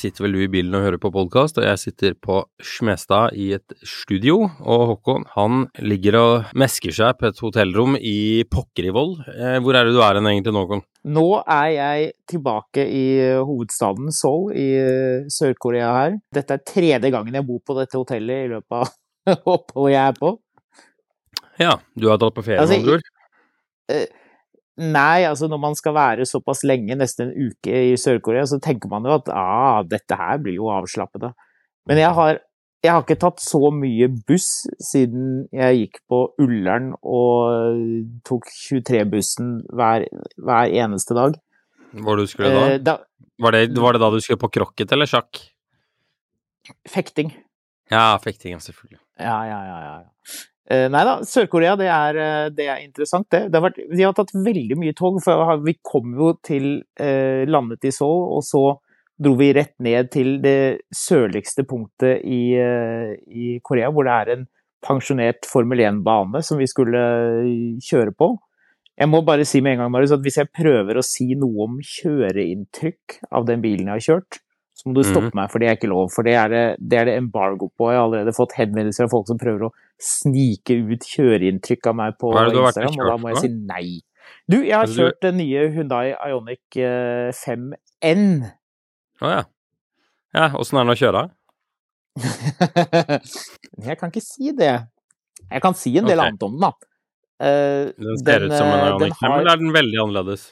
sitter vel du i bilen og hører på podkast, og jeg sitter på Smestad i et studio. Og Håkon, han ligger og mesker seg på et hotellrom i Pokkerivoll. Eh, hvor er det du er hen egentlig nå, Håkon? Nå er jeg tilbake i hovedstaden Seoul i Sør-Korea her. Dette er tredje gangen jeg bor på dette hotellet i løpet av oppholdet jeg er på. Ja, du har tatt på ferie, med Altså, andre ord? Nei, altså når man skal være såpass lenge, nesten en uke i Sør-Korea, så tenker man jo at ah, dette her blir jo avslappende. Men jeg har, jeg har ikke tatt så mye buss siden jeg gikk på Ullern og tok 23-bussen hver, hver eneste dag. Hvor du skulle da? Eh, da Var det, var det da du skulle på krokket eller sjakk? fekting. Ja, fekting, selvfølgelig. Ja, ja, ja. ja. Eh, nei da, Sør-Korea det, er, eh, det er interessant, det. det har vært, vi har tatt veldig mye tog, for vi kom jo til eh, landet i Seoul, og så dro vi rett ned til det sørligste punktet i, eh, i Korea, hvor det er en pensjonert Formel 1-bane som vi skulle eh, kjøre på. Jeg må bare si med en gang, Marius, at hvis jeg prøver å si noe om kjøreinntrykk av den bilen jeg har kjørt, så må du stoppe meg, for det er ikke lov. For det er det, det er det embargo på. Jeg har allerede fått henvendelser av folk som prøver å snike ut kjøreinntrykk av meg på Instagram, og da må jeg si nei. Du, jeg har kjørt den nye Hyundai Ioniq eh, 5N. Å ja. Ja, åssen er den å kjøre? jeg kan ikke si det. Jeg kan si en del okay. annet om den, da. Uh, Den ser ut som en Ionic Ioniq 5, har- eller er den veldig annerledes?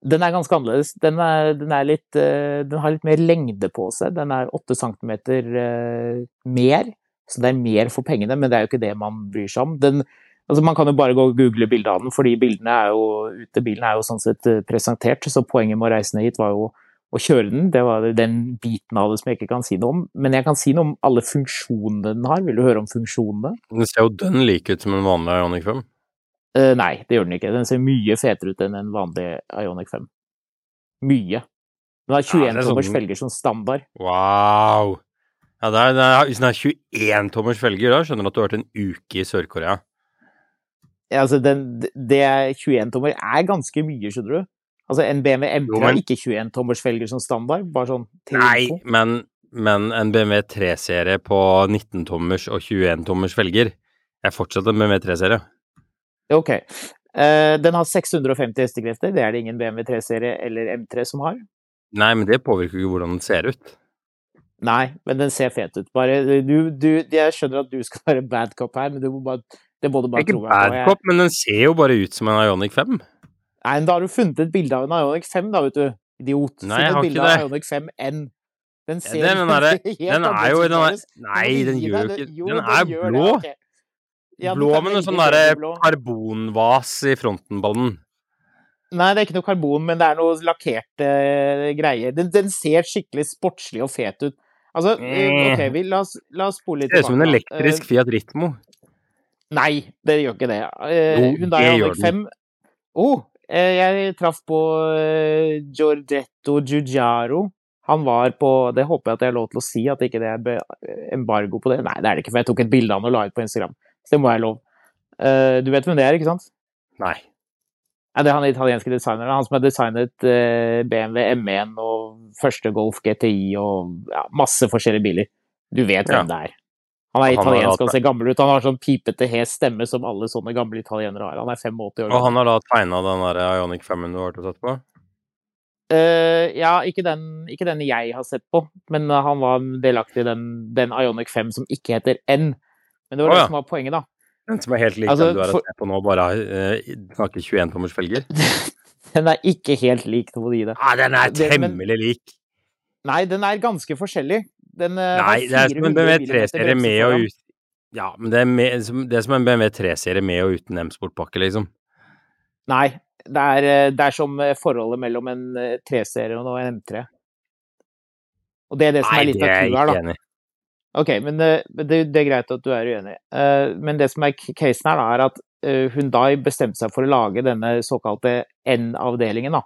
Den er ganske annerledes. Den, er, den, er litt, eh, den har litt mer lengde på seg. Den er 8 centimeter eh, mer, så det er mer for pengene, men det er jo ikke det man bryr seg om. Den, altså man kan jo bare gå og google bildet av den, fordi bildene ute. Bilen er jo sånn sett eh, presentert, så poenget med å reise ned hit var jo å kjøre den. Det var den biten av det som jeg ikke kan si noe om. Men jeg kan si noe om alle funksjonene den har. Vil du høre om funksjonene? Den ser jo dønn lik ut som en vanlig Ionic 5. Eh, nei, det gjør den ikke. Den ser mye fetere ut enn en vanlig Ioniq 5. Mye. Den har Ja, sånn... 21 er tommers felger som standard. Wow! Ja, det er, det er, hvis den har 21 tommers felger, da skjønner du at du har vært en uke i Sør-Korea. Ja, altså den, det er 21 tommer er ganske mye, skjønner du. Altså en BMW M3 Jo, har ikke 21 tommers felger som standard, bare sånn til Nei, men, men en BMW 3-serie på 19 tommers og 21 tommers felger er fortsatt en BMW 3-serie. Ok. Eh, den har 650 hestekrefter, det er det ingen BMW 3-serie eller M3 som har. Nei, men det påvirker jo ikke hvordan den ser ut. Nei, men den ser fet ut. Bare, du, du, jeg skjønner at du skal være bad cop her, men du må bare, det må du bare Ikke tro på. bad Jeg- cop, men den ser jo bare ut som en Ioniq 5. Nei, men da har du funnet et bilde av en Ioniq 5, da, vet du. Idiot. Nei, jeg har ikke av det. 5N. Den ser den er det- helt Den er jo ut, den er, Nei, den gjør jo ikke Den er blå. det, ok. Ja, blå men med noe sånn derre karbonvas i fronten på den. Nei, det er ikke noe karbon, men det er noe lakkerte uh, greier. Den, den ser skikkelig sportslig og fet ut. Altså, eh, ok, vi, la, oss, la oss spole litt Ser ut som en elektrisk Fiat Ritmo. Eh, Nei, det gjør ikke det. Eh, Jo, Hyundai det gjør 5 oh, eh, Jeg traff på eh, Giorgetto Giugiaro. Han var på Det håper jeg at jeg har lov til å si, at ikke det er embargo på det. Nei, det er det ikke, for jeg tok et bilde av han og la ut på Instagram. Så det må jeg lov. Uh, du vet hvem det er, ikke sant? Nei. Ja, det er han italienske designeren. Han som har designet uh, BMW M1 og første Golf GTI og ja, masse forskjellige biler. Du vet hvem Ja. det er. Han er han italiensk og ser gammel ut. Han har sånn pipete, hes stemme som alle sånne gamle italienere har. Han er 85 år Og han har da tegna den der Ioniq 5-en du har vært og sett på? Uh, ja, ikke den, ikke den jeg har sett på, men eh, han var delaktig i den, den Ioniq 5 som ikke heter N. Men det var det ja. som var poenget, da. Den som er helt lik Altså, den du har for- på nå, bare uh, snakker 21 tommers felger? Den er ikke helt lik noe i det. Nei, den er Det- temmelig lik. Nei, den er ganske forskjellig. Den har Nei, det er som en BMW 3-serie med og uten Ja, men det er, med, det er som en BMW 3-serie med og uten M-sportpakke, liksom. Nei, det er, eh, det er som forholdet mellom en eh, 3-serie og en M3. Og det er det som Nei, er litt det av er jeg clouet her, i. da. Ok, men eh, det, det er greit at du er uenig. Eh, Men det som er casen her, da, er at eh, Hyundai bestemte seg for å lage denne såkalte N-avdelingen, da.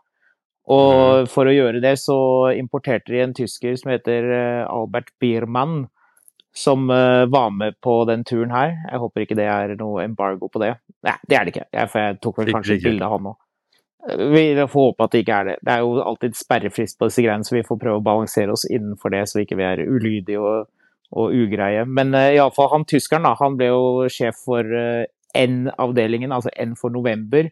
Mhm. Og for å gjøre det, så importerte de en tysker som heter eh, Albert Biermann, som eh, var med på den turen her. Jeg håper ikke det er noe embargo på det. Nei, det er det ikke, jeg, for jeg tok vel kanskje et bilde av han òg. Vi får håpe at det ikke er det. Det er jo alltid sperrefrist på disse greiene, så vi får prøve å balansere oss innenfor det, så vi ikke er ulydige og, og ugreie. Men uh, iallfall han tyskeren, da, han ble jo sjef for uh, N-avdelingen, altså N for november.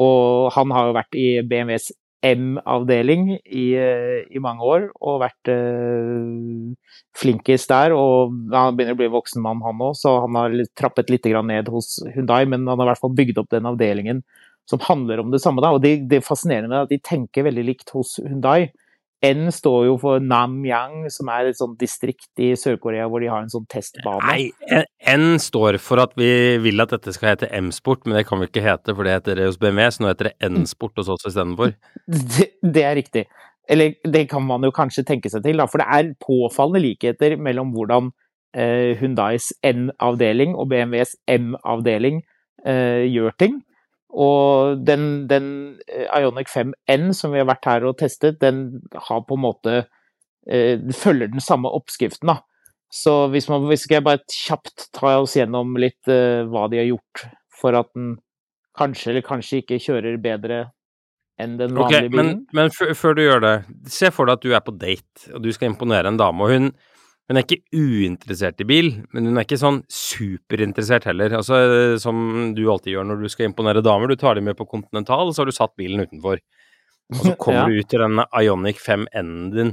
Og han har jo vært i BMWs M-avdeling i, i, mange år og vært uh, flinkest der. Og han begynner å bli voksen mann, han òg, så han har trappet litt ned hos Hundai, men han har i hvert fall bygd opp den avdelingen som handler om det samme. Da. Og det, det fascinerende at de tenker veldig likt hos Hundai. N står jo for Namyang, som er et sånt distrikt i Sør-Korea hvor de har en sånn testbane. Nei, N står for at vi vil at dette skal hete M-sport, men det kan vi ikke hete, for det heter det hos BMW, så nå heter det N-sport hos oss istedenfor. Det, det er riktig. Eller det kan man jo kanskje tenke seg til, da, for det er påfallende likheter mellom hvordan eh, Hundais N-avdeling og BMWs M-avdeling eh, gjør ting. Og den, den, eh, Ionic 5N som vi har vært her og testet, den har på en måte eh, følger den samme oppskriften, da. Så hvis, man, hvis jeg bare kjapt ta oss gjennom litt eh, hva de har gjort for at den kanskje eller kanskje ikke kjører bedre enn den vanlige okay, bilen. Men, men før du gjør det, se for deg at du er på date, og du skal imponere en dame. og hun hun er ikke uinteressert i bil, men hun er ikke sånn superinteressert heller. Altså, som du alltid gjør når du skal imponere damer. Du tar dem med på Continental, og så har du satt bilen utenfor. Og så kommer ja. du ut til denne Ionic 5N-en din,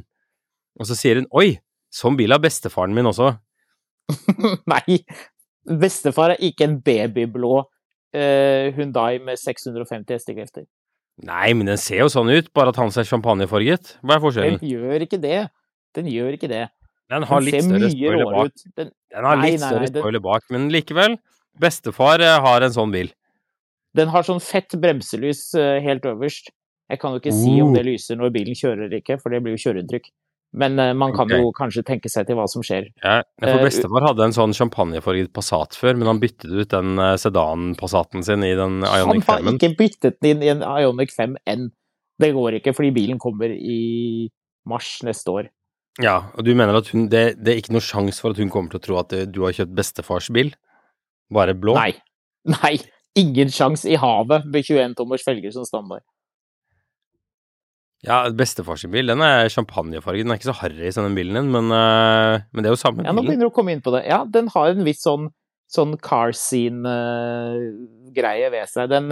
og så sier hun 'oi, sånn bil har bestefaren min også'. Nei, bestefar er ikke en babyblå uh, Hundai med 650 hestekrefter. Nei, men den ser jo sånn ut, bare at hans er champagnefarget. Hva er forskjellen? Den gjør ikke det. Den gjør ikke det. Den har litt større spoiler bak. Den, den, har litt nei, nei, større spoiler bak, men likevel. Bestefar eh, har en sånn bil. Den har sånn fett bremselys eh, helt øverst. Jeg kan jo ikke si om det lyser når bilen kjører eller ikke, for det blir jo kjøreinntrykk. Men uh, man kan okay. jo kanskje tenke seg til hva som skjer. Ja, for bestefar hadde en sånn champagnefarget Passat før, men han byttet ut den sedan-Passaten sin i den Ionic 5-en. Han har ikke byttet den inn i en Ionic 5 enn. Det går ikke, fordi bilen kommer i mars neste år. Ja, og du mener at hun, det, det er ikke noe sjanse for at hun kommer til å tro at du har kjøpt bestefars bil? Bare blå? Nei. Nei. Ingen sjanse i havet med 21 tommers felger som standard. Ja, bestefars bil, den er champagnefarget. Den er ikke så harry som den bilen din, men, uh, men, det er jo samme bilen. Ja, nå begynner du å komme inn på det. Ja, den har en viss sånn, sånn car scene-greie uh, ved seg. Den,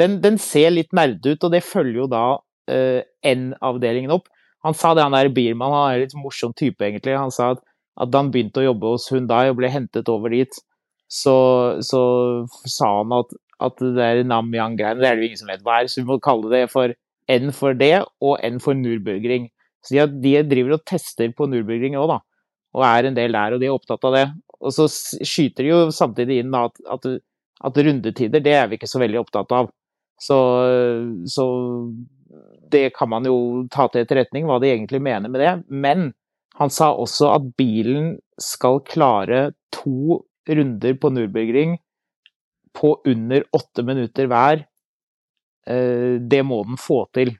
den, den, ser litt nerde ut, og det følger jo da uh, N-avdelingen opp. Han sa det, han der Biermann, han er litt morsom type, egentlig. Han sa at, at da han begynte å jobbe hos Hundai og ble hentet over dit, så, så sa han at, at det der Namyang-greiene, det er det jo ingen som vet hva er, så vi må kalle det for N for det og N for Nürburgring. Så de, de driver og tester på Nürburgring òg, da. Og er en del der, og de er opptatt av det. Og så skyter de jo samtidig inn at, at, at rundetider, det er vi ikke så veldig opptatt av. Så, så det kan man jo ta til etterretning, hva de egentlig mener med det. Men han sa også at bilen skal klare to runder på Nürburgring på under åtte minutter hver. Eh, det må den få til.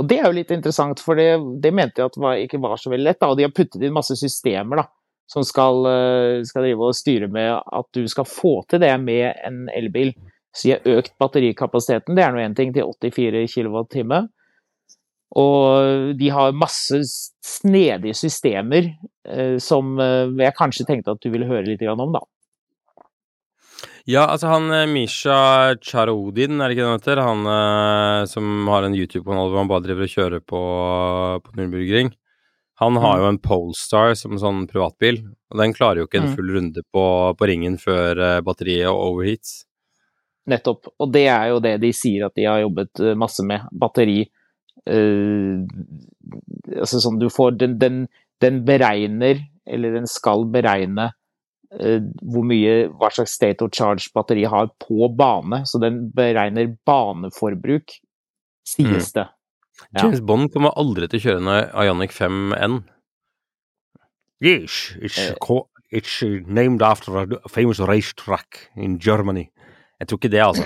Og det er jo litt interessant, for det, det mente jeg at var, ikke var så veldig lett. Da. Og de har puttet inn masse systemer da, som skal, eh, skal drive og styre med at du skal få til det med en elbil. Så de har økt batterikapasiteten, det er nå én ting, til 84 kWt. Og de har masse snedige systemer eh, som eh, jeg kanskje tenkte at du ville høre litt om, da. Ja, altså han eh, Misha Charodin, er det ikke det han heter? Han eh, som har en YouTube-kanal hvor han bare driver og kjører på, på Nürburgring. Han har mm. jo en Polestar som sånn privatbil, og den klarer jo ikke en mm. full runde på, på ringen før eh, batteriet overheats. Nettopp, og det er jo det de sier at de har jobbet masse med. Batteri altså sånn du får den, den, den, beregner, eller den skal beregne uh, hvor mye, hva slags state of charge batteriet har på bane. Så den beregner baneforbruk, sies mm. det. Ja. James Bond kommer aldri til å kjøre en Ionic 5N. Yes, it's, called, it's named after a famous racetrack in Germany. Jeg tror ikke det, altså.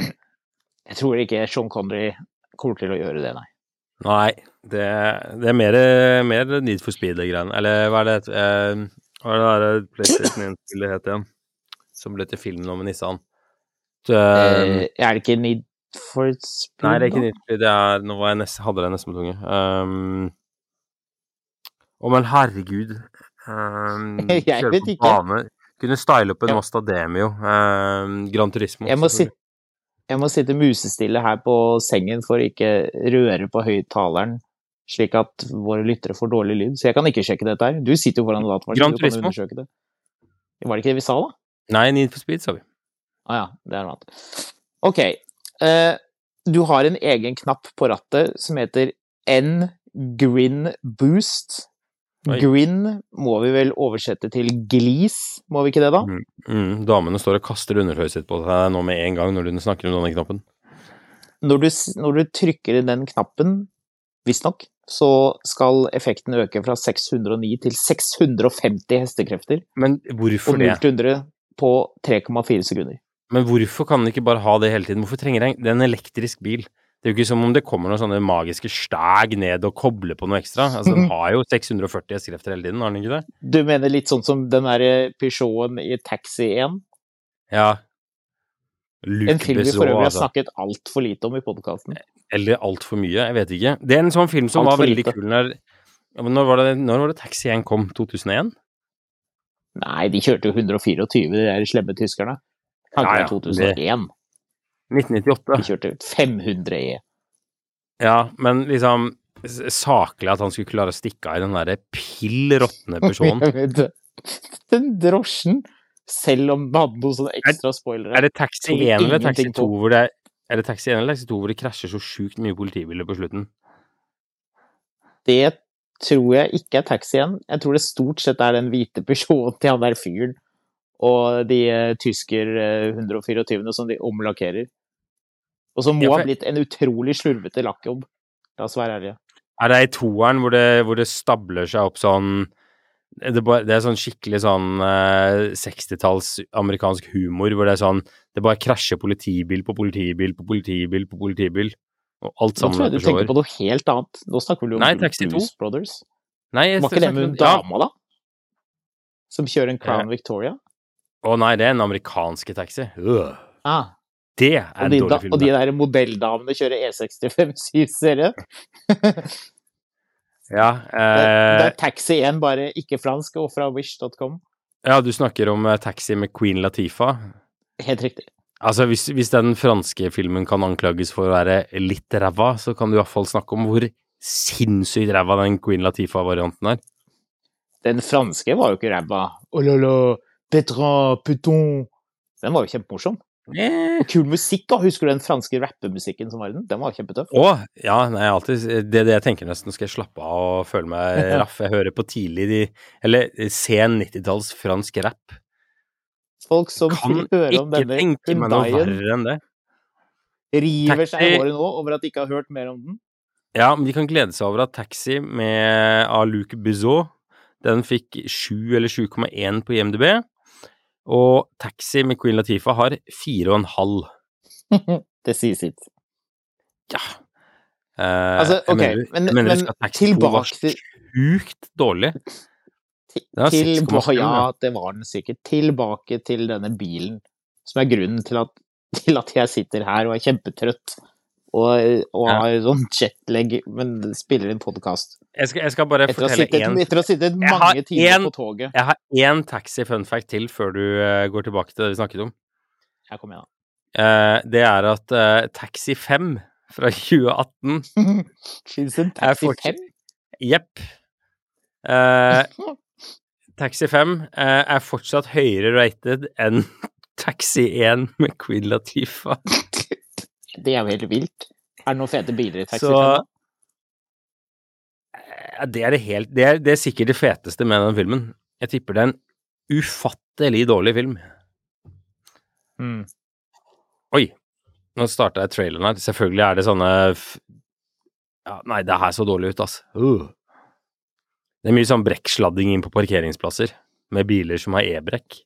Jeg tror ikke Sean Connery kommer til å gjøre det, nei. Nei, det, det er mer, mer Need for Speed-greiene. Eller hva er det eh, Hva er det der PlayStation 1-spillet het igjen? Som ble til film nå med Nissan. Så, eh, er det ikke Need for Speed? Nei, det er ikke? Need for Speed. Det er Nå jeg nest, hadde jeg nesten på tunge. Um, å, men herregud. Um, Jeg vet ikke. Bane. Kunne style opp en Ja. Mazda Demio. Um, Gran Turismo. Jeg må, sitte, jeg må sitte musestille her på sengen for å ikke røre på høyttaleren, slik at våre lyttere får dårlig lyd. Så jeg kan ikke sjekke dette her. Du sitter jo foran datamaskinen, du kan undersøke det. Var det ikke det vi sa, da? Nei, Need for Speed, sa vi. Å ja, det er noe annet. Ok. Uh, du har en egen knapp på rattet som heter N-Grin Boost. Oi. Grin må vi vel oversette til glis, må vi ikke det, da? Mm, damene står og kaster undertøyet sitt på deg nå med en gang når du snakker om denne knappen. Når du, når du trykker i den knappen, visstnok, så skal effekten øke fra 609 til 650 hestekrefter, Men og hvorfor 0 det? til 100 på 3,4 sekunder. Men hvorfor kan den ikke bare ha det hele tiden? Hvorfor trenger den er en elektrisk bil. Det er jo ikke som om det kommer noen sånne magiske stæg ned og kobler på noe ekstra. Altså, Den har jo 640 hestekrefter hele tiden, har den ikke det? Du mener litt sånn som den derre Peugeoten i Taxi 1? Ja. Luke En film vi for øvrig har altså. snakket altfor lite om i podkasten. Eller altfor mye, jeg vet ikke. Det er en sånn film som Alt var veldig lite. kul når når var, det, når var det Taxi 1 kom? 2001? Nei, de kjørte jo 124, de der slemme tyskerne. Kan ikke Ja, ja, 2001. 1998? Vi kjørte 500 E. Ja, men liksom saklig at han skulle klare å stikke av i den derre pill råtne Peugeoten. Det. Den drosjen, selv om den hadde noen sånne ekstra spoilere Er det Taxi Tror vi 1 eller Taxi ingenting 2 hvor det er det Taxi 1 eller Taxi 2 hvor det krasjer så sjukt mye politibiler på slutten? Det tror jeg ikke er taxien. Jeg tror det stort sett er den hvite Peugeoten til han der fyren, og de eh, tysker eh, 124 som de omlakkerer. Og som må Ja, for- ha blitt en utrolig slurvete lakkjobb. La oss være ærlige. Er det i toeren hvor det, hvor det stabler seg opp sånn det, er sånn skikkelig sånn eh, 60-talls amerikansk humor hvor det er sånn Det bare krasjer politibil på politibil på politibil på politibil. Og alt sammen Nå tror jeg du tenker på noe helt annet. Nå snakker vi om Nei, Blues Taxi 2. Brothers. Nei, jeg Var ikke det med hun dama, da? Som kjører en Crown Victoria? Å nei, det er en amerikanske taxi. Øh. Ah, Det er en de, dårlig film. og de der modelldamene kjører E E65 7-serie? Ja, Det det, er Taxi 1, bare ikke fransk, og fra wish.com. ja, du snakker om eh, Taxi med Queen Latifah. Helt riktig. Altså, hvis, hvis den franske filmen kan anklages for å være litt ræva, så kan du iallfall snakke om hvor sinnssykt ræva den Queen Latifah-varianten er. Den franske var jo ikke ræva. Oh la, Petra, puton. Den var jo kjempemorsom. Eh. Og kul musikk, da. Husker du den franske rappemusikken som var i den? Den var kjempetøff. Å, ja, nei, alltid Det er det jeg tenker nesten. Skal jeg slappe av og føle meg raff? Jeg hører på tidlig de Eller sen 90-talls fransk rap. Folk som Kan høre om ikke denne tenke meg noe verre enn det. river seg i håret nå over at de ikke har hørt mer om den. Ja, men de kan glede seg over at Taxi med av Luc Buzot, den fikk 7 eller 7,1 på IMDb. Og Taxi med Queen Latifa har 4,5. Det sier sitt. Ja. Eh, Altså, jeg ok, mener, men- jeg mener men husk Taxi tilbake til- sjukt dårlig. Den har Tilba 6,7, ja, ja. det var den sikkert. Tilbake til denne bilen, som er grunnen til at, til at jeg sitter her og er kjempetrøtt. Og, og Ja. har sånn jetlag, men spiller inn podkast. Jeg jeg skal bare Etter, fortelle én etter å ha sittet mange timer en- på toget. Jeg har én taxi-funfact til før du uh, går tilbake til det vi snakket om. Her kommer jeg, Uh, det er at uh, Taxi 5 fra 2018. Fins en Taxi fortsatt- 5? Jepp. Uh, Taxi 5 eh, er fortsatt høyere rated enn Taxi 1 med Queen Latifah. Det er jo helt vilt. Er det noen fete biler i Taxi Så 5? da? eh, det er det helt det er, det er sikkert det feteste med den filmen. Jeg tipper det er en ufattelig dårlig film. Mm. Oi, nå starta jeg traileren her. Selvfølgelig er det sånne f ja, Nei, det her så dårlig ut, ass. Uh. Det er mye sånn brekksladding inn på parkeringsplasser, med biler som har e-brekk.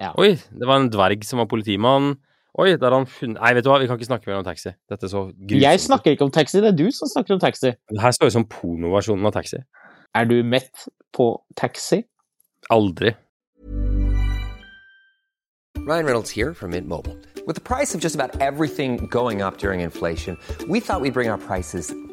Ja. Oi, det var en dverg som var politimann. Oi, der har han funnet Nei, vet du hva, vi kan ikke snakke mer om taxi. Dette er så grusomt. Jeg snakker ikke om taxi, det er du som snakker om taxi. Det her står jo som pornoversjonen av taxi. Er du mett på taxi? Aldri. Ryan Reynolds here from Mint Mobile. With the price of just about everything going up during inflation, we thought we'd bring our prices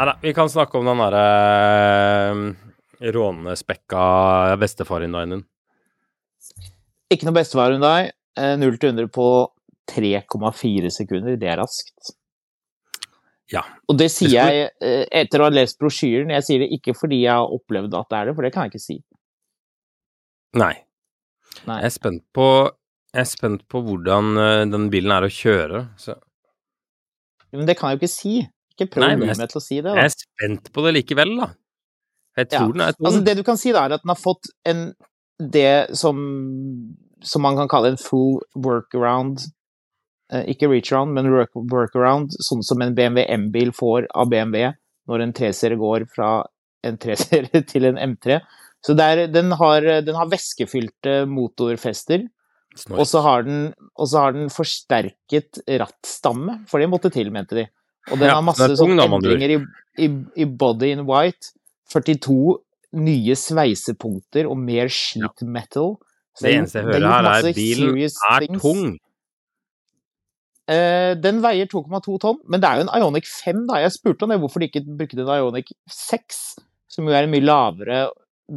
Nei da, vi kan snakke om den derre uh, rånespekka bestefar-Hyundaien. Ikke noe bestefar Hyundai. deg. 0 til 100 på 3,4 sekunder. Det er raskt. Ja. Og det sier jeg eh, etter å ha lest brosjyren. Jeg sier det ikke fordi jeg har opplevd at det er det, for det kan jeg ikke si. Nei. Nei. Jeg er spent på, jeg er spent på hvordan eh, den bilen er å kjøre. Så Men det kan jeg jo ikke si. Ikke prøv å lure meg til å si det. jeg er spent på det likevel, da. Jeg Ja. den er Altså, det du kan si, da, er at den har fått en det som, som man kan kalle en full workaround. Eh, ikke reach-around, men work, workaround, sånn som en BMW M-bil får av BMW når en 3-serie går fra en 3-serie til en M3. Så det er, den, har, den har væskefylte motorfester, og så har den, og så har den forsterket rattstamme, for det måtte til, mente de. Og den Ja, har masse sånne endringer i, i, i body in white. 42 nye sveisepunkter og mer sheet metal. Så Det eneste jeg er hører her, er at bilen er things. tung. Uh, den veier 2,2 tonn, men det er jo en Ionic 5, da. Jeg spurte om det, hvorfor de ikke brukte en Ionic 6, som jo er en mye lavere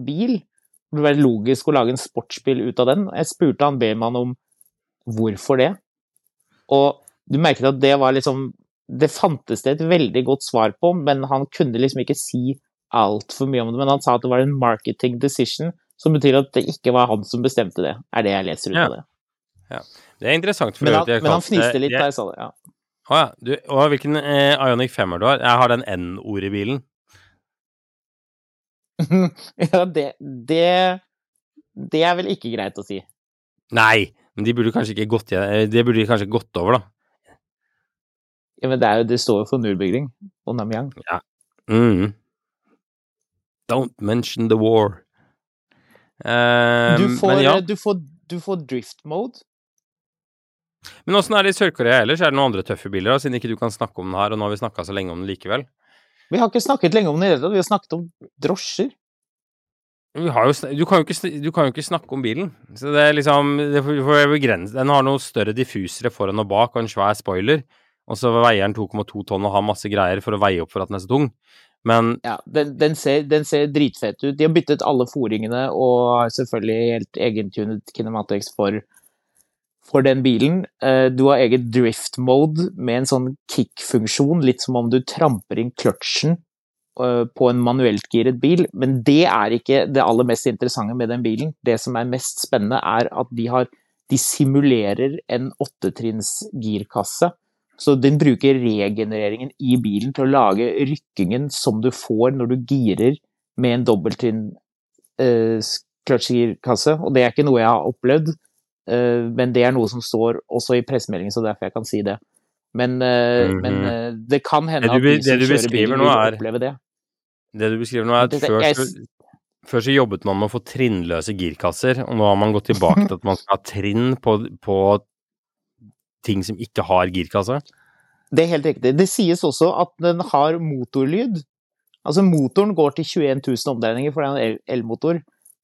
bil. Det burde være logisk å lage en sportsbil ut av den. Jeg spurte han Behrmann om hvorfor det. Og du merket at det var liksom Det fantes det et veldig godt svar på, men han kunne liksom ikke si altfor mye om det. Men han sa at det var en marketing decision, som betyr at det ikke var han som bestemte det, er det jeg leser ut av det. Ja, Det er interessant. Men han, men han fniste litt jeg- da jeg sa det. ja. Å ja. Du, og hvilken eh, Ionic 5 er du har? Jeg har den N-ordet i bilen. ja, det, det Det er vel ikke greit å si. Nei, men de burde kanskje ikke gått eh, Det burde de kanskje gått over, da. Ja, men det, er jo, det står jo for nullbygging og Namyang. Mm. Don't mention the war. Eh, Du får, men ja. du, får, du får drift mode. Men åssen er det i Sør-Korea ellers? Er det noen andre tøffe biler, da, siden ikke du kan snakke om den her, og nå har vi snakka så lenge om den likevel? Vi har ikke snakket lenge om den i det hele tatt, vi har snakket om drosjer. Vi har jo, du, kan jo ikke, du kan jo ikke snakke om bilen. Så det er liksom det får, får. Den har noen større diffusere foran og bak, og en svær spoiler. Og så veier den 2,2 tonn og har masse greier for å veie opp for at den er så tung. Men Ja, den, den, ser, den ser dritfet ut. De har byttet alle foringene og har selvfølgelig helt egentunet kinematics for, for den bilen. Eh, Du har eget drift mode med en sånn kick-funksjon, litt som om du tramper inn kløtsjen eh, på en manuelt giret bil, men det er ikke det aller mest interessante med den bilen. Det som er mest spennende, er at de, har, de simulerer en åttetrinns girkasse. Så den bruker regenereringen i bilen til å lage rykkingen som du får når du girer med en dobbelttrinn eh, kløtsjgirkasse. Og det er ikke noe jeg har opplevd, eh, men det er noe som står også i pressemeldingen, så derfor jeg kan si det. Men, eh, Mhm. men eh, det kan hende Det du at de som det kjører bil, vil er- oppleve det. det du beskriver nå, er at Dette- før jeg- før så jobbet man med å få trinnløse girkasser, og nå har man gått tilbake til at man skal ha trinn på, på ting som ikke har girkasse. Det er helt riktig. Det sies også at den har motorlyd. Altså motoren går til 21 000 omdreininger, for det er en elmotor.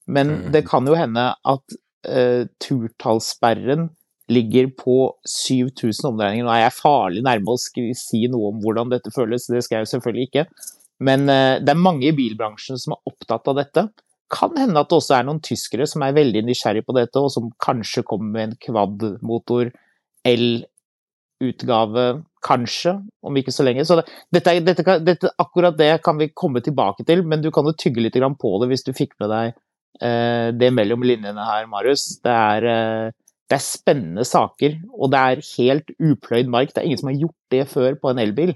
Men mm. det kan jo hende at uh, turtallssperren ligger på 7000 omdreininger. Nå er jeg farlig nærme å si noe om hvordan dette føles, det skal jeg jo selvfølgelig ikke. Men uh, det er mange i bilbransjen som er opptatt av dette. Kan hende at det også er noen tyskere som er veldig nysgjerrig på dette, og som kanskje kommer med en quad-motor, L-utgave, kanskje, om ikke så lenge. Så det, dette, dette, dette, akkurat det kan vi komme tilbake til, men du kan jo tygge litt på det hvis du fikk med deg eh, det mellom linjene her, Marius. Det er, eh, det er spennende saker, og det er helt upløyd mark. Det er ingen som har gjort det før på en elbil.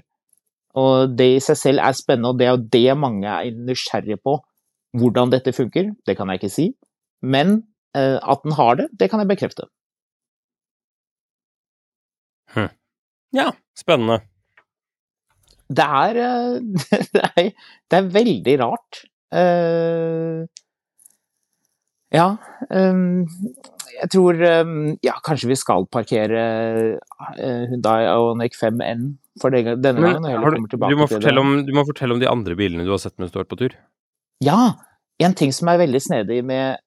Og det i seg selv er spennende, og det er jo det mange er nysgjerrige på. Hvordan dette funker, det kan jeg ikke si. Men Eh, At den har det, det kan jeg bekrefte. Ja, spennende. Det er, eh, det er, det er veldig rart. Uh, ja, Um, jeg tror um, Ja, kanskje vi skal parkere Hundai Hyundai Ioniq 5N for denne Men gangen. du, du, må om, du må fortelle om de andre bilene du har sett mens du har vært på tur. Ja, en ting som er veldig snedig med,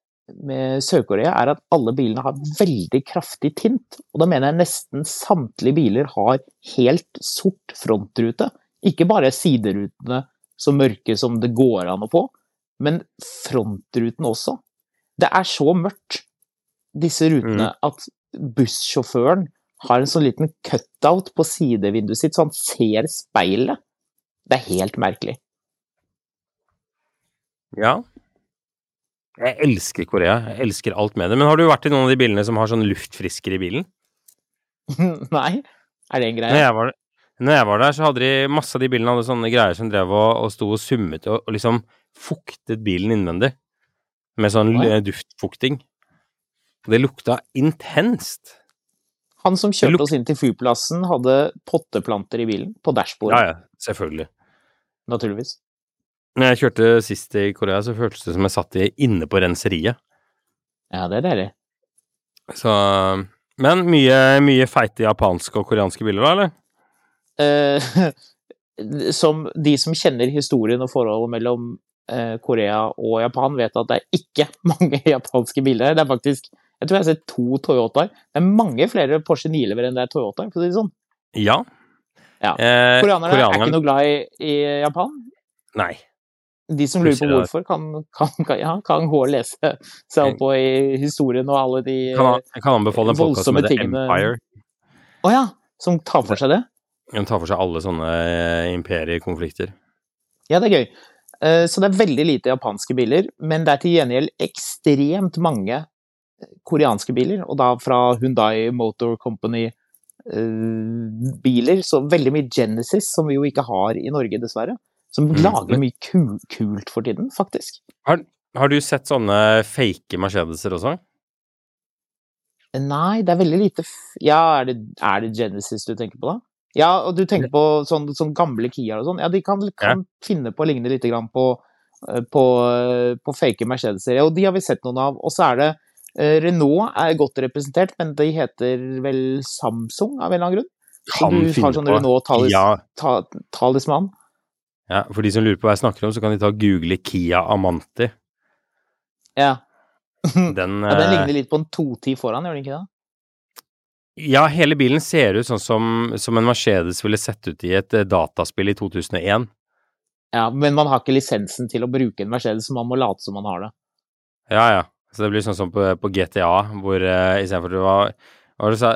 med Sør-Korea, er at alle bilene har veldig kraftig tint. Og da mener jeg nesten samtlige biler har helt sort frontrute. Ikke bare siderutene så mørke som det går an å få, men frontruten også. Det er så mørkt, disse rutene, at bussjåføren har en sånn liten cutout på sidevinduet sitt, så han ser speilet. Det er helt merkelig. Ja. Jeg elsker Korea. Jeg elsker alt med det. Men har du vært i noen av de bilene som har sånn luftfrisker i bilen? Nei, er det en Når greie? jeg var, når jeg var der, så hadde de masse av de bilene hadde sånne greier som drev og, og sto og summet og, og liksom fuktet bilen innvendig. Med sånn Nei. duftfukting. Det lukta intenst. Han som kjørte oss inn til flyplassen, hadde potteplanter i bilen. På dashbordet, Ja, ja, selvfølgelig. naturligvis. Når jeg kjørte sist i Korea, så føltes det som jeg satt inne på renseriet. Ja, det er deilig. Så Men mye, mye feite japanske og koreanske biler, da, eller? Eh, som de som kjenner historien og forholdet mellom eh, Korea og Japan, vet at det er ikke mange japanske biler. Det er faktisk Jeg tror jeg har sett to Toyotaer. Det er mange flere Porsche 911 enn det er Toyotaer, for å si det sånn. Ja. Ja. Eh, Koreanerne er ikke noe glad i, i Japan. Nei. De som lurer på hvorfor, kan, kan, kan, ja, kan gå og lese seg opp på i historien og alle de kan, jeg kan anbefale en podkast med voldsomme tingene- Empire. Å ja! Som tar for seg det? Den tar for seg alle sånne eh, imperiekonflikter. Ja, det er gøy. Eh, Så det er veldig lite japanske biler, men det er til gjengjeld ekstremt mange koreanske biler, og da fra Hyundai Motor Company eh, biler, så veldig mye Genesis, som vi jo ikke har i Norge, dessverre. Som Mm, lager mye ku kult for tiden, faktisk. Har, har du sett sånne fake Mercedeser også? Nei, det er veldig lite Ja, er det, er det Genesis du tenker på, da? Ja, og du tenker på sånne, sånn gamle Kiaer og sånn. Ja, de kan, kan finne på å ligne litt grann på, eh, på, eh, på fake Mercedeser. Og de har vi sett noen av. Og så er det eh, Renault er godt representert, men de heter vel Samsung av en eller annen grunn? Så Kan du har sånn på. Renault talis, Ja? Ja, for de som lurer på hva jeg snakker om, så kan de ta og google Kia Amanti. Ja. Den, ja. Den eh, ligner litt på en 210 foran, gjør den ikke det? Ja, hele bilen ser ut sånn som, som en Mercedes ville sett ut i et eh, dataspill i 2001. Ja, men man har ikke lisensen til å bruke en Mercedes, så man må late som man har det. Ja, ja. Så det blir sånn som på, på GTA, hvor uh, istedenfor det var Hva var det du sa?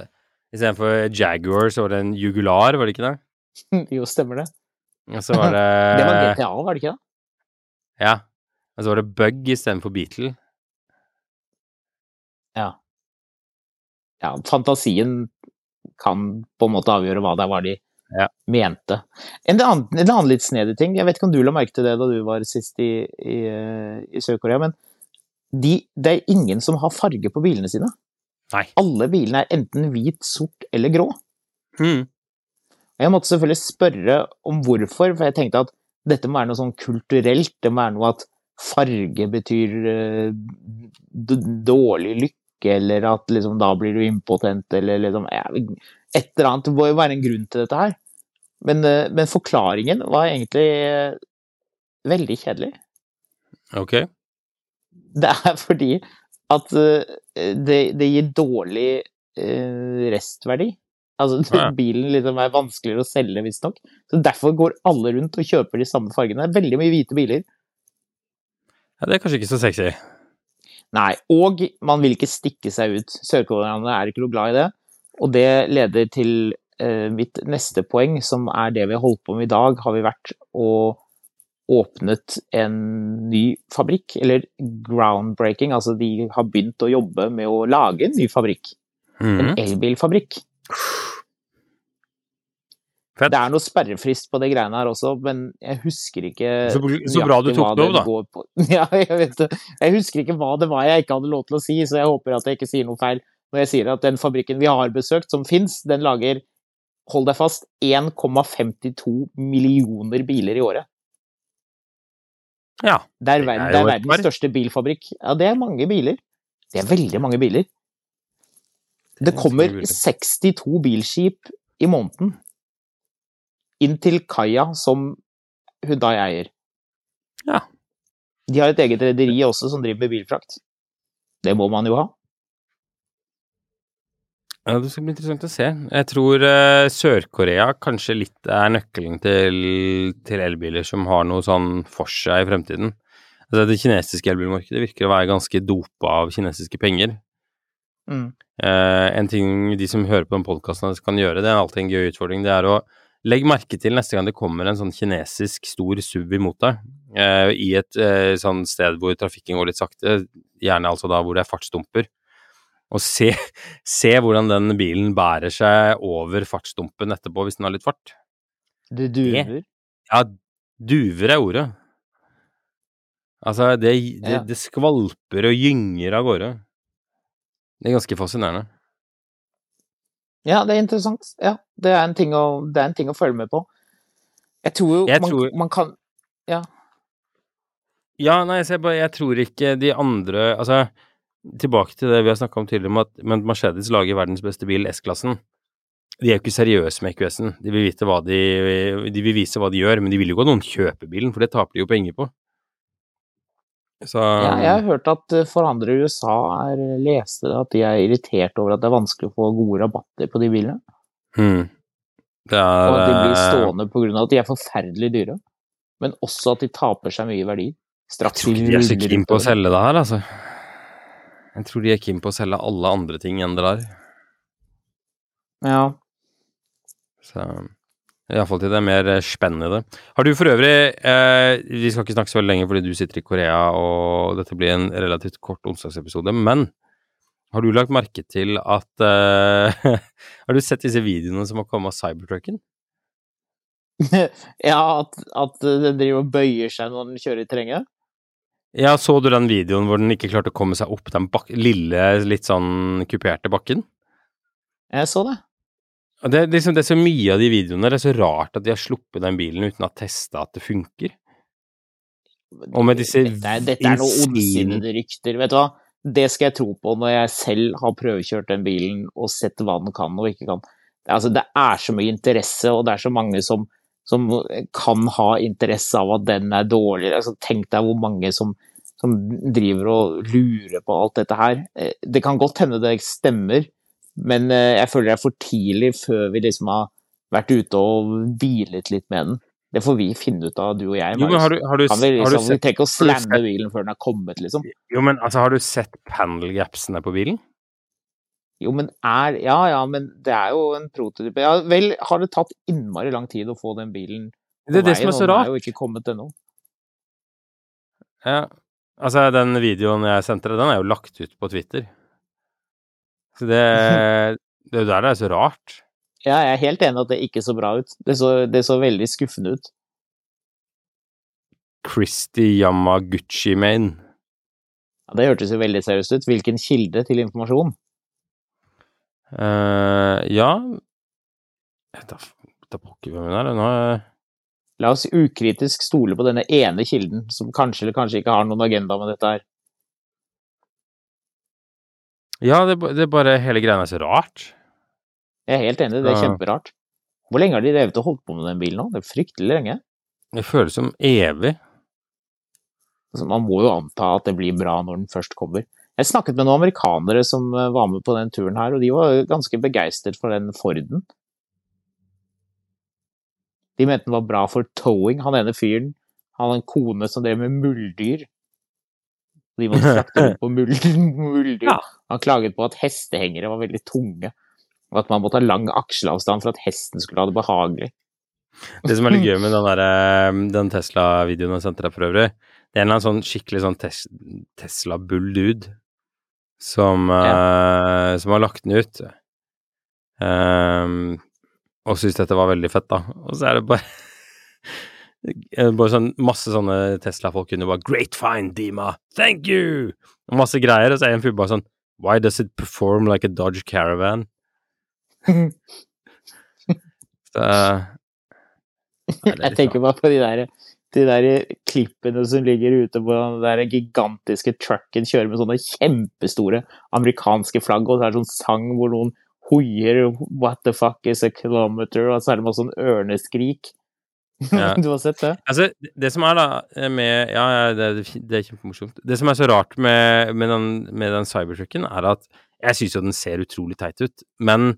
Istedenfor Jaguar, så var det en Jugular, var det ikke det? jo, stemmer det. Og så var det Det var GTA, var det ikke det? Ja. Og så var det Bug istedenfor Beatle. Ja. Ja, fantasien kan på en måte avgjøre hva det var de Ja. mente. En annen, en annen litt snedig ting, jeg vet ikke om du la merke til det da du var sist i, i, eh, i Sør-Korea, men de, det er ingen som har farge på bilene sine. Nei. Alle bilene er enten hvit, sort eller grå. Hmm. Jeg måtte selvfølgelig spørre om hvorfor, for jeg tenkte at dette må være noe sånn kulturelt. Det må være noe at farge betyr eh, dårlig lykke, eller at liksom da blir du impotent, eller liksom Et eller annet. Det må jo være en grunn til dette her. Men, eh, men forklaringen var egentlig eh, veldig kjedelig. Ok. Det er fordi at det, det gir dårlig restverdi. Altså, bilen liksom er vanskeligere å selge, visstnok. Så derfor går alle rundt og kjøper de samme fargene. Det er veldig mye hvite biler. Ja, det er kanskje ikke så sexy. Nei, og man vil ikke stikke seg ut. Sørkoreanerne er ikke noe glad i det. Og det leder til eh, mitt neste poeng, som er det vi har holdt på med i dag. Har vi vært og åpnet en ny fabrikk, eller groundbreaking. Altså de har begynt å jobbe med å lage en ny fabrikk. En Mhm. elbilfabrikk. Fett. Det er noe sperrefrist på de greiene her også, men jeg husker ikke Så, så bra du tok det opp, da. på. Ja, jeg vet det. Jeg husker ikke hva det var jeg ikke hadde lov til å si, så jeg håper at jeg ikke sier noe feil når jeg sier at den fabrikken vi har besøkt, som fins, den lager, hold deg fast, 1,52 millioner biler i året. Ja. Det er, Det verden, er det er verdens største bilfabrikk. Ja, det er mange biler. Det er veldig mange biler. Det kommer 62 bilskip i måneden inn til kaia som Hundai eier. Ja. De har et eget rederi også som driver med bilfrakt. Det må man jo ha. Ja, det skal bli interessant å se. Jeg tror uh, Sør-Korea kanskje litt er nøkkelen til, til elbiler som har noe sånn for seg i fremtiden. Altså, det kinesiske elbilmarkedet virker å være ganske dopa av kinesiske penger. Mm. Uh, en ting de som hører på den podkasten kan gjøre, det er alltid en gøy utfordring, det er å legge merke til neste gang det kommer en sånn kinesisk stor SUV imot deg, eh, i et eh, sånn sted hvor trafikken går litt sakte, gjerne altså da hvor det er fartsdumper, og se, se hvordan den bilen bærer seg over fartsdumpen etterpå hvis den har litt fart. Det duver. Ja, duver er ordet. Altså, det, det, det skvalper og gynger av gårde. Det er ganske fascinerende. Ja, det er interessant. Ja, det er en ting å, det er en ting å følge med på. Jeg tror jo Jeg man, tror- man kan Ja, Ja, nei, jeg, bare, jeg tror ikke de andre Altså, tilbake til det vi har snakka om tidligere, om at Mercedes lager verdens beste bil, S-klassen. De er jo ikke seriøse med EQS-en. De de De vil vise hva de gjør, men de vil jo ikke at noen kjøper bilen, for det taper de jo penger på. Så Ja, jeg har hørt at eh, forhandlere i USA er, leste at de er irritert over at det er vanskelig å få gode rabatter på de bilene. hmm. Det er Og at de blir eh, stående pga. at de er forferdelig dyre. Men også at de taper seg mye verdi. Jeg tror ikke de er så keen på å selge det her, altså. Jeg tror de er keen på å selge alle andre ting enn det der. Ja. Så Iallfall til det mer eh, spennende. Har du for øvrig eh, Vi skal ikke snakke så veldig lenge fordi du sitter i Korea, og dette blir en relativt kort onsdagsepisode, men har du lagt merke til at eh, Har du sett disse videoene som har kommet av Cybertrucken? ja, at, at den driver og bøyer seg når den kjører i terrenget? Ja, så du den videoen hvor den ikke klarte å komme seg opp den bak lille, litt sånn kuperte bakken? Jeg så det. Det, liksom, det er så mye av de videoene. Det er så rart at de har sluppet den bilen uten å ha testa at det funker. Og med disse Dette dette er noe ondsinnede rykter. Vet du hva? Det skal jeg tro på når jeg selv har prøvekjørt den bilen og sett hva den kan og ikke kan. Altså, det er så mye interesse, og det er så mange som, som kan ha interesse av at den er dårlig. Altså, tenk deg hvor mange som, som driver og lurer på alt dette her. Eh, Det kan godt hende det stemmer, men eh, jeg føler det er for tidlig før vi liksom har vært ute og hvilet litt med den. Det får vi finne ut av, du og jeg. Jo, men har du, har du, Kan vi, liksom, sett å slamme bilen før den har kommet, liksom. Jo, men altså, har du sett panel gapsene på bilen? Jo, men er Ja, ja, men det er jo en prototype. Ja, vel, har det tatt innmari lang tid å få den bilen på Det er det som er så og den rart. er jo ikke kommet ennå. Ja. Altså, den videoen jeg sendte deg, den er jo lagt ut på Twitter. Så det Det jo der det er så rart. Ja, jeg er helt enig at det ikke så bra ut. Det så, det så veldig skuffende ut. Christy Yamaguchi Main. Ja, det hørtes jo veldig seriøst ut. Hvilken kilde til informasjon? Uh, ja Jeg tar, tar pokker hvem hun er. Nå er La oss ukritisk stole på denne ene kilden, som kanskje eller kanskje ikke har noen agenda med dette her. Ja, det, det er bare Hele greia er så rart. Jeg er helt enig, det er kjemperart. Hvor lenge har de drevet og holdt på med den bilen nå? Det er fryktelig lenge. Det føles som evig. Altså, man må jo anta at det blir bra når den først kommer. Jeg snakket med noen amerikanere som eh, var med på den turen her, og de var ganske begeistret for den Forden. De mente den var bra for towing. Han ene fyren han hadde en kone som drev med muldyr. De måtte frakte rundt på mul muldyr. Ja. Han klaget på at hestehengere var veldig tunge, og at man måtte ha lang aksjeavstand for at hesten skulle ha det behagelig. Det som er litt gøy med den, der, eh, den Tesla-videoen jeg sendte deg for øvrig, det er en eller annen sånn skikkelig sånn tes Tesla-bull-dude som, uh, som har lagt den ut. Um, og syns dette var veldig fett, da. Og så er det bare bare sånn masse sånne Tesla-folk kunne bare 'Great find, Dima! Thank you!' Og masse greier, og så er en fyr bare sånn 'Why does it perform like a Dodge Caravan?' så Nei, er Jeg tenker bare på de der, de der klippene som ligger ute på den der gigantiske trucken kjører med sånne kjempestore amerikanske flagg, og så er det sånn sang hvor noen hoier 'What the fuck is a kilometer?' og så er det masse sånn ørneskrik. Ja. du har sett det? Altså, det- som er da med Ja, ja det, det er kjempemorsomt. Det som er så rart med, med den, med den cybertrucken, er at jeg syns jo den ser utrolig teit ut, men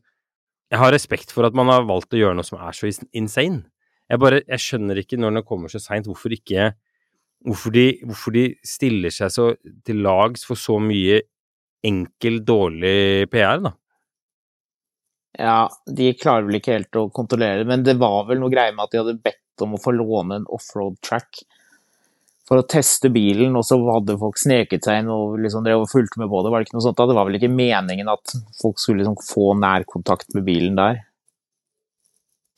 jeg har respekt for at man har valgt å gjøre noe som er så insane. Jeg bare Jeg skjønner ikke når den kommer så seint, hvorfor ikke hvorfor de, hvorfor de stiller seg så til lags for så mye enkel, dårlig PR, da. Ja, de klarer vel ikke helt å kontrollere det, men det var vel noe greier med at de hadde bedt om å få låne en offroad track for å teste bilen, og så hadde folk sneket seg inn og liksom drev og fulgte med på det. Var det ikke noe sånt da? Det var vel ikke meningen at folk skulle liksom få nærkontakt med bilen der?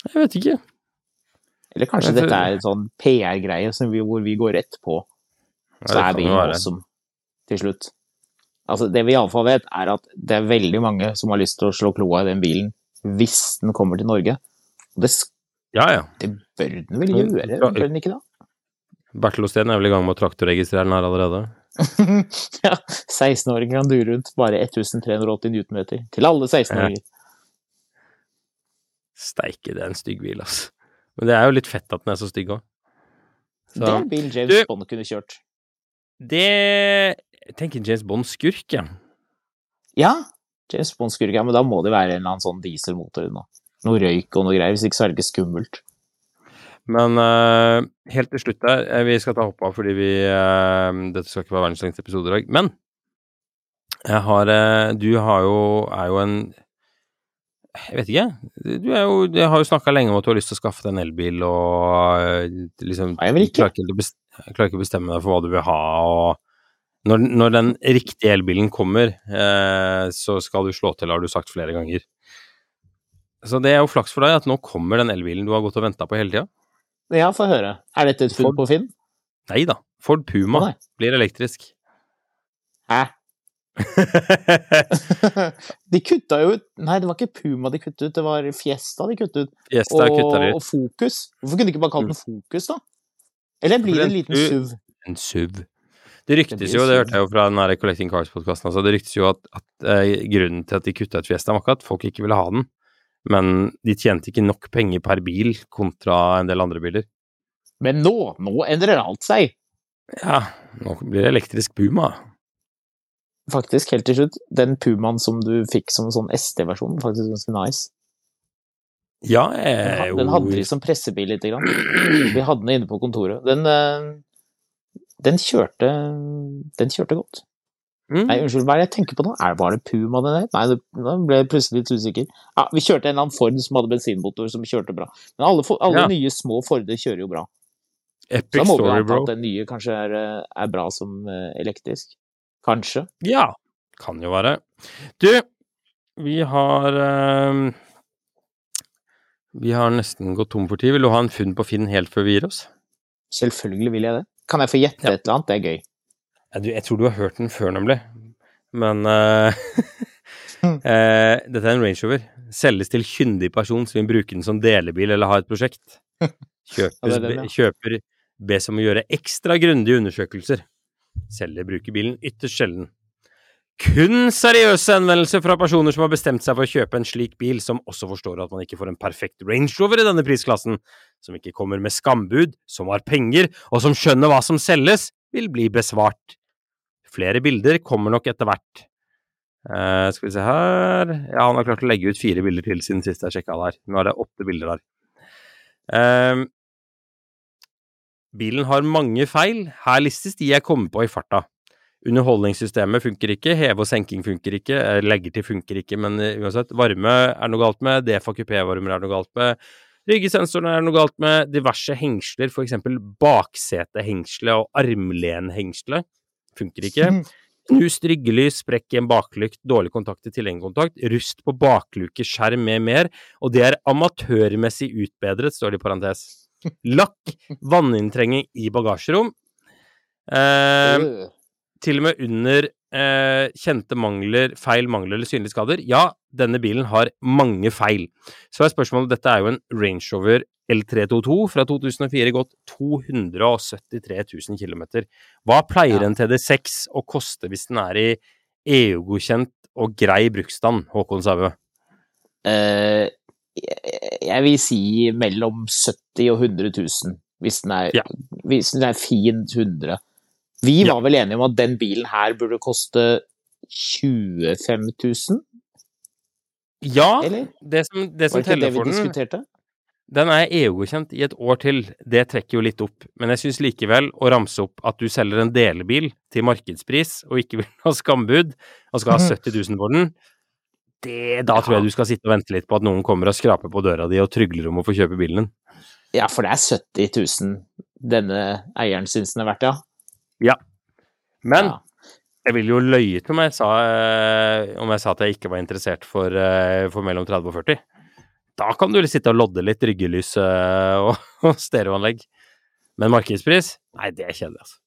Jeg vet ikke. Eller kanskje dette er en sånn PR-greie hvor vi går rett på, så det er kan bilen awesome til slutt. Altså, det vi iallfall vet, er at det er veldig mange som har lyst til å slå kloa i den bilen hvis den kommer til Norge. Og det, Ja, ja. det bør den vel Ja, gjøre, ja. bør den ikke da? Bertil Osten er vel i gang med å traktorregistrere den her allerede. ja, 16-åringer kan dure rundt bare 1380 newtonmeter. Til alle 16-åringer. Steike, det er en stygg bil, altså. Men det er jo litt fett at den er så stygg òg. Det er bilen James Du- Bond kunne kjørt. Det Jeg tenker James Bond-skurk, jeg. Ja, James Bond-skurk, ja, men da må det være en eller annen sånn dieselmotor. Nå. Noe røyk og noe greier, hvis ikke så er det ikke skummelt. Men uh, helt til slutt der eh, Vi skal ta hopp av fordi vi uh, Dette skal ikke være verdens lengste episode i dag. Men jeg har uh, Du har jo Er jo en Jeg vet ikke. Du er jo Jeg har jo snakka lenge om at du har lyst til å skaffe deg en elbil og liksom Nei, jeg vil ikke? Klarer ikke, å klarer ikke å bestemme deg for hva du vil ha og når, når den riktige elbilen kommer, eh, så skal du slå til, har du sagt flere ganger. Så det er jo flaks for deg at nå kommer den elbilen du har gått og venta på hele tida. Ja, få høre. Er dette et funn Ford. på Finn? Nei da. Ford Puma oh, blir elektrisk. Hæ? de kutta jo ut Nei, det var ikke Puma de kuttet ut, det var Fiesta de kuttet ut. Fiesta Og, kutta de og Fokus. Hvorfor kunne de ikke bare kalt den Fokus, da? Eller blir det en liten SUV? En SUV. Det ryktes jo, det hørte jeg jo fra den her Collecting Cars-podkasten, altså, det ryktes jo at, at eh, grunnen til at de kutta ut Fiesta, var ikke at folk ikke ville ha den, men de tjente ikke nok penger per bil kontra en del andre biler. Men nå, nå endrer alt seg. Ja, nå blir det elektrisk Puma. Faktisk, helt til slutt, den Pumaen som du fikk som en sånn SD-versjon, faktisk ganske nice. Ja, jeg den hadde de som pressebil lite grann. Vi hadde den inne på kontoret. Den, eh, den kjørte Den kjørte godt. Mm. Nei, unnskyld, hva er det jeg tenker på nå? Er, det Puma den der? Nei, nå ble jeg plutselig litt usikker. Ja, vi kjørte en eller annen Ford som hadde bensinmotor som kjørte bra. Men alle, alle Ja. nye små Forder kjører jo bra. Epic Så Epic da må vi story, anta at den nye kanskje er, eh, er bra som eh, elektrisk. Kanskje. Ja, kan jo være. Du, vi har eh, Vi har nesten gått tom for tid. Vil du ha en funn på Finn helt før vi gir oss? Selvfølgelig vil jeg det. Kan jeg få gjette Ja. et eller annet? Det er gøy. Ja, du, jeg tror du har hørt den før, nemlig. Men eh, uh, Dette er en Range Rover. Selges til kyndig person som vil bruke den som delebil eller ha et prosjekt. Kjøpes, den, ja. kjøper bes om å gjøre ekstra grundige undersøkelser. Selger bruker bilen ytterst sjelden. Kun seriøse henvendelser fra personer som har bestemt seg for å kjøpe en slik bil, som også forstår at man ikke får en perfekt Range Rover i denne prisklassen, som ikke kommer med skambud, som har penger, og som skjønner hva som selges, vil bli besvart. Flere bilder kommer nok etter hvert. Uh, skal vi se her Ja, han har klart å legge ut fire bilder til siden sist jeg sjekka der. Nå er det åtte bilder der. Uh, bilen har mange feil. Her listes de jeg kommer på i farta. Underholdningssystemet funker ikke, heve og senking funker ikke, eh, legger til funker ikke, men eh, uansett, varme er noe galt med, Defa kupévarmer er noe galt med, ryggesensorene er noe galt med, diverse hengsler, for eksempel baksetehengsle og armlenhengselet, funker ikke. Knust ryggelys, sprekk i en baklykt, dårlig kontakt i tilhengerkontakt, rust på bakluke, skjerm med mer, og det er amatørmessig utbedret, står det i parentes. Lakk, vanninntrenging i bagasjerom. Eh. Til og med under eh, kjente mangler, feil, mangler eller synlige skader. Ja, denne bilen har mange feil. Så er spørsmålet Dette er jo en Range Rover L322 fra 2004, gått 273 000 km. Hva pleier Ja. en TD6 å koste hvis den er i EU-godkjent og grei bruksstand, Håkon Saue? Eh, jeg- vil si mellom 70 og 100 000, hvis den er, Ja. hvis den er fint 100. Vi var vel enige om at den bilen her burde koste 25 000, Ja, eller? det som, det som teller det for den? Den er EU-godkjent i et år til, det trekker jo litt opp, men jeg syns likevel å ramse opp at du selger en delebil til markedspris og ikke vil ha skambud, og skal ha 70 000 for den, det, da tror jeg du skal sitte og vente litt på at noen kommer og skraper på døra di og trygler om å få kjøpe bilen din. Ja, for det er 70 000 denne eieren syns den er verdt, ja. Men ja. jeg ville jo løyet om jeg sa, eh, om jeg sa at jeg ikke var interessert for, eh, for mellom 30 og 40. Da kan du sitte og lodde litt ryggelys eh, og, og stereoanlegg. Men markedspris? Nei, det er kjedelig, altså.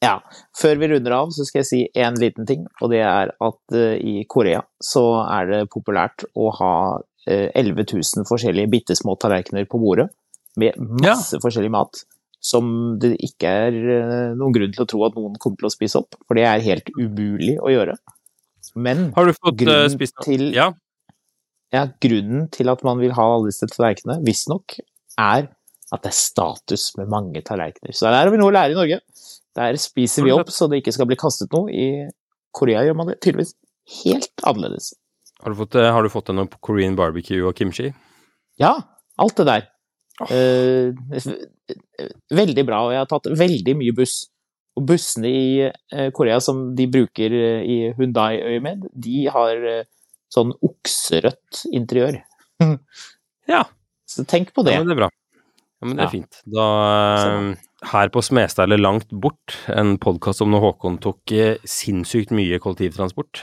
Ja, før vi runder av, så skal jeg si én liten ting, og det er at uh, i Korea så er det populært å ha uh, 11 000 forskjellige bitte små tallerkener på bordet, med masse forskjellig mat, som det ikke er eh, noen grunn til å tro at noen kommer til å spise opp, for det er helt umulig å gjøre. Men Har du fått eh, Grunnen spist til- Ja. ja, grunnen til at man vil ha alle disse tallerkenene, visstnok, er at det er status med mange tallerkener. Så der har vi noe å lære i Norge. Der spiser vi opp så det ikke skal bli kastet noe. I Korea gjør man det tydeligvis helt annerledes. Har du fått, eh, har du fått på Korean barbecue og kimchi? Ja, alt det der. Eh, veldig bra, og jeg har tatt veldig mye buss. Og bussene i Korea som de bruker i Hundai-øyemed, de har sånn okserødt interiør. Ja. Så tenk på det. Ja, men det er bra. Ja, men det er Ja. fint. Da Her på Smestad eller Langt bort, en podkast om når Håkon tok sinnssykt mye kollektivtransport.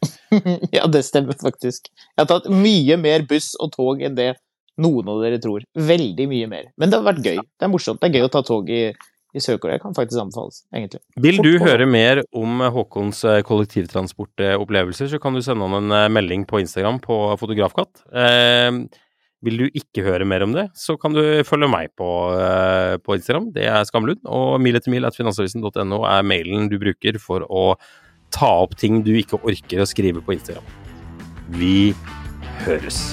Ja, det stemmer faktisk. Jeg har tatt mye mer buss og tog enn det noen av dere tror. Veldig mye mer. Men det har vært gøy. Det er morsomt. Det er gøy å ta tog i, i Sør-Korea. Kan faktisk anbefales, egentlig. Vil du høre mer om Håkons eh, kollektivtransportopplevelser, så kan du sende han en eh, melding på Instagram på Fotografkatt. Eh, vil du ikke høre mer om det, så kan du følge meg på, eh, på Instagram. Det er Skamlund. Og mil etter mil at finansavisen.no er mailen du bruker for å ta opp ting du ikke orker å skrive på Instagram. Vi høres.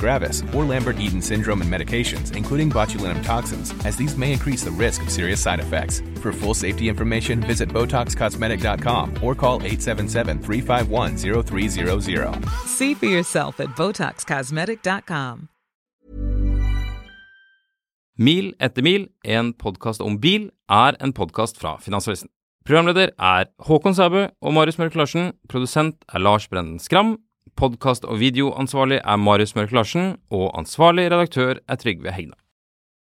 gravis, or Lambert-Eaton syndrome and medications, including botulinum toxins, as these may increase the risk of serious side effects. For full safety information, visit BotoxCosmetic.com or call 877-351-0300. See for yourself at BotoxCosmetic.com. Mil etter mil, en podkast om bil, er en podkast fra Finansavisen. Programleder er Håkon Sæbø og Marius Mørk Larsen. Produsent er Lars Brenden Skram. Podkast- og videoansvarlig er Marius Mørk Larsen. Og ansvarlig redaktør er Trygve Hegna.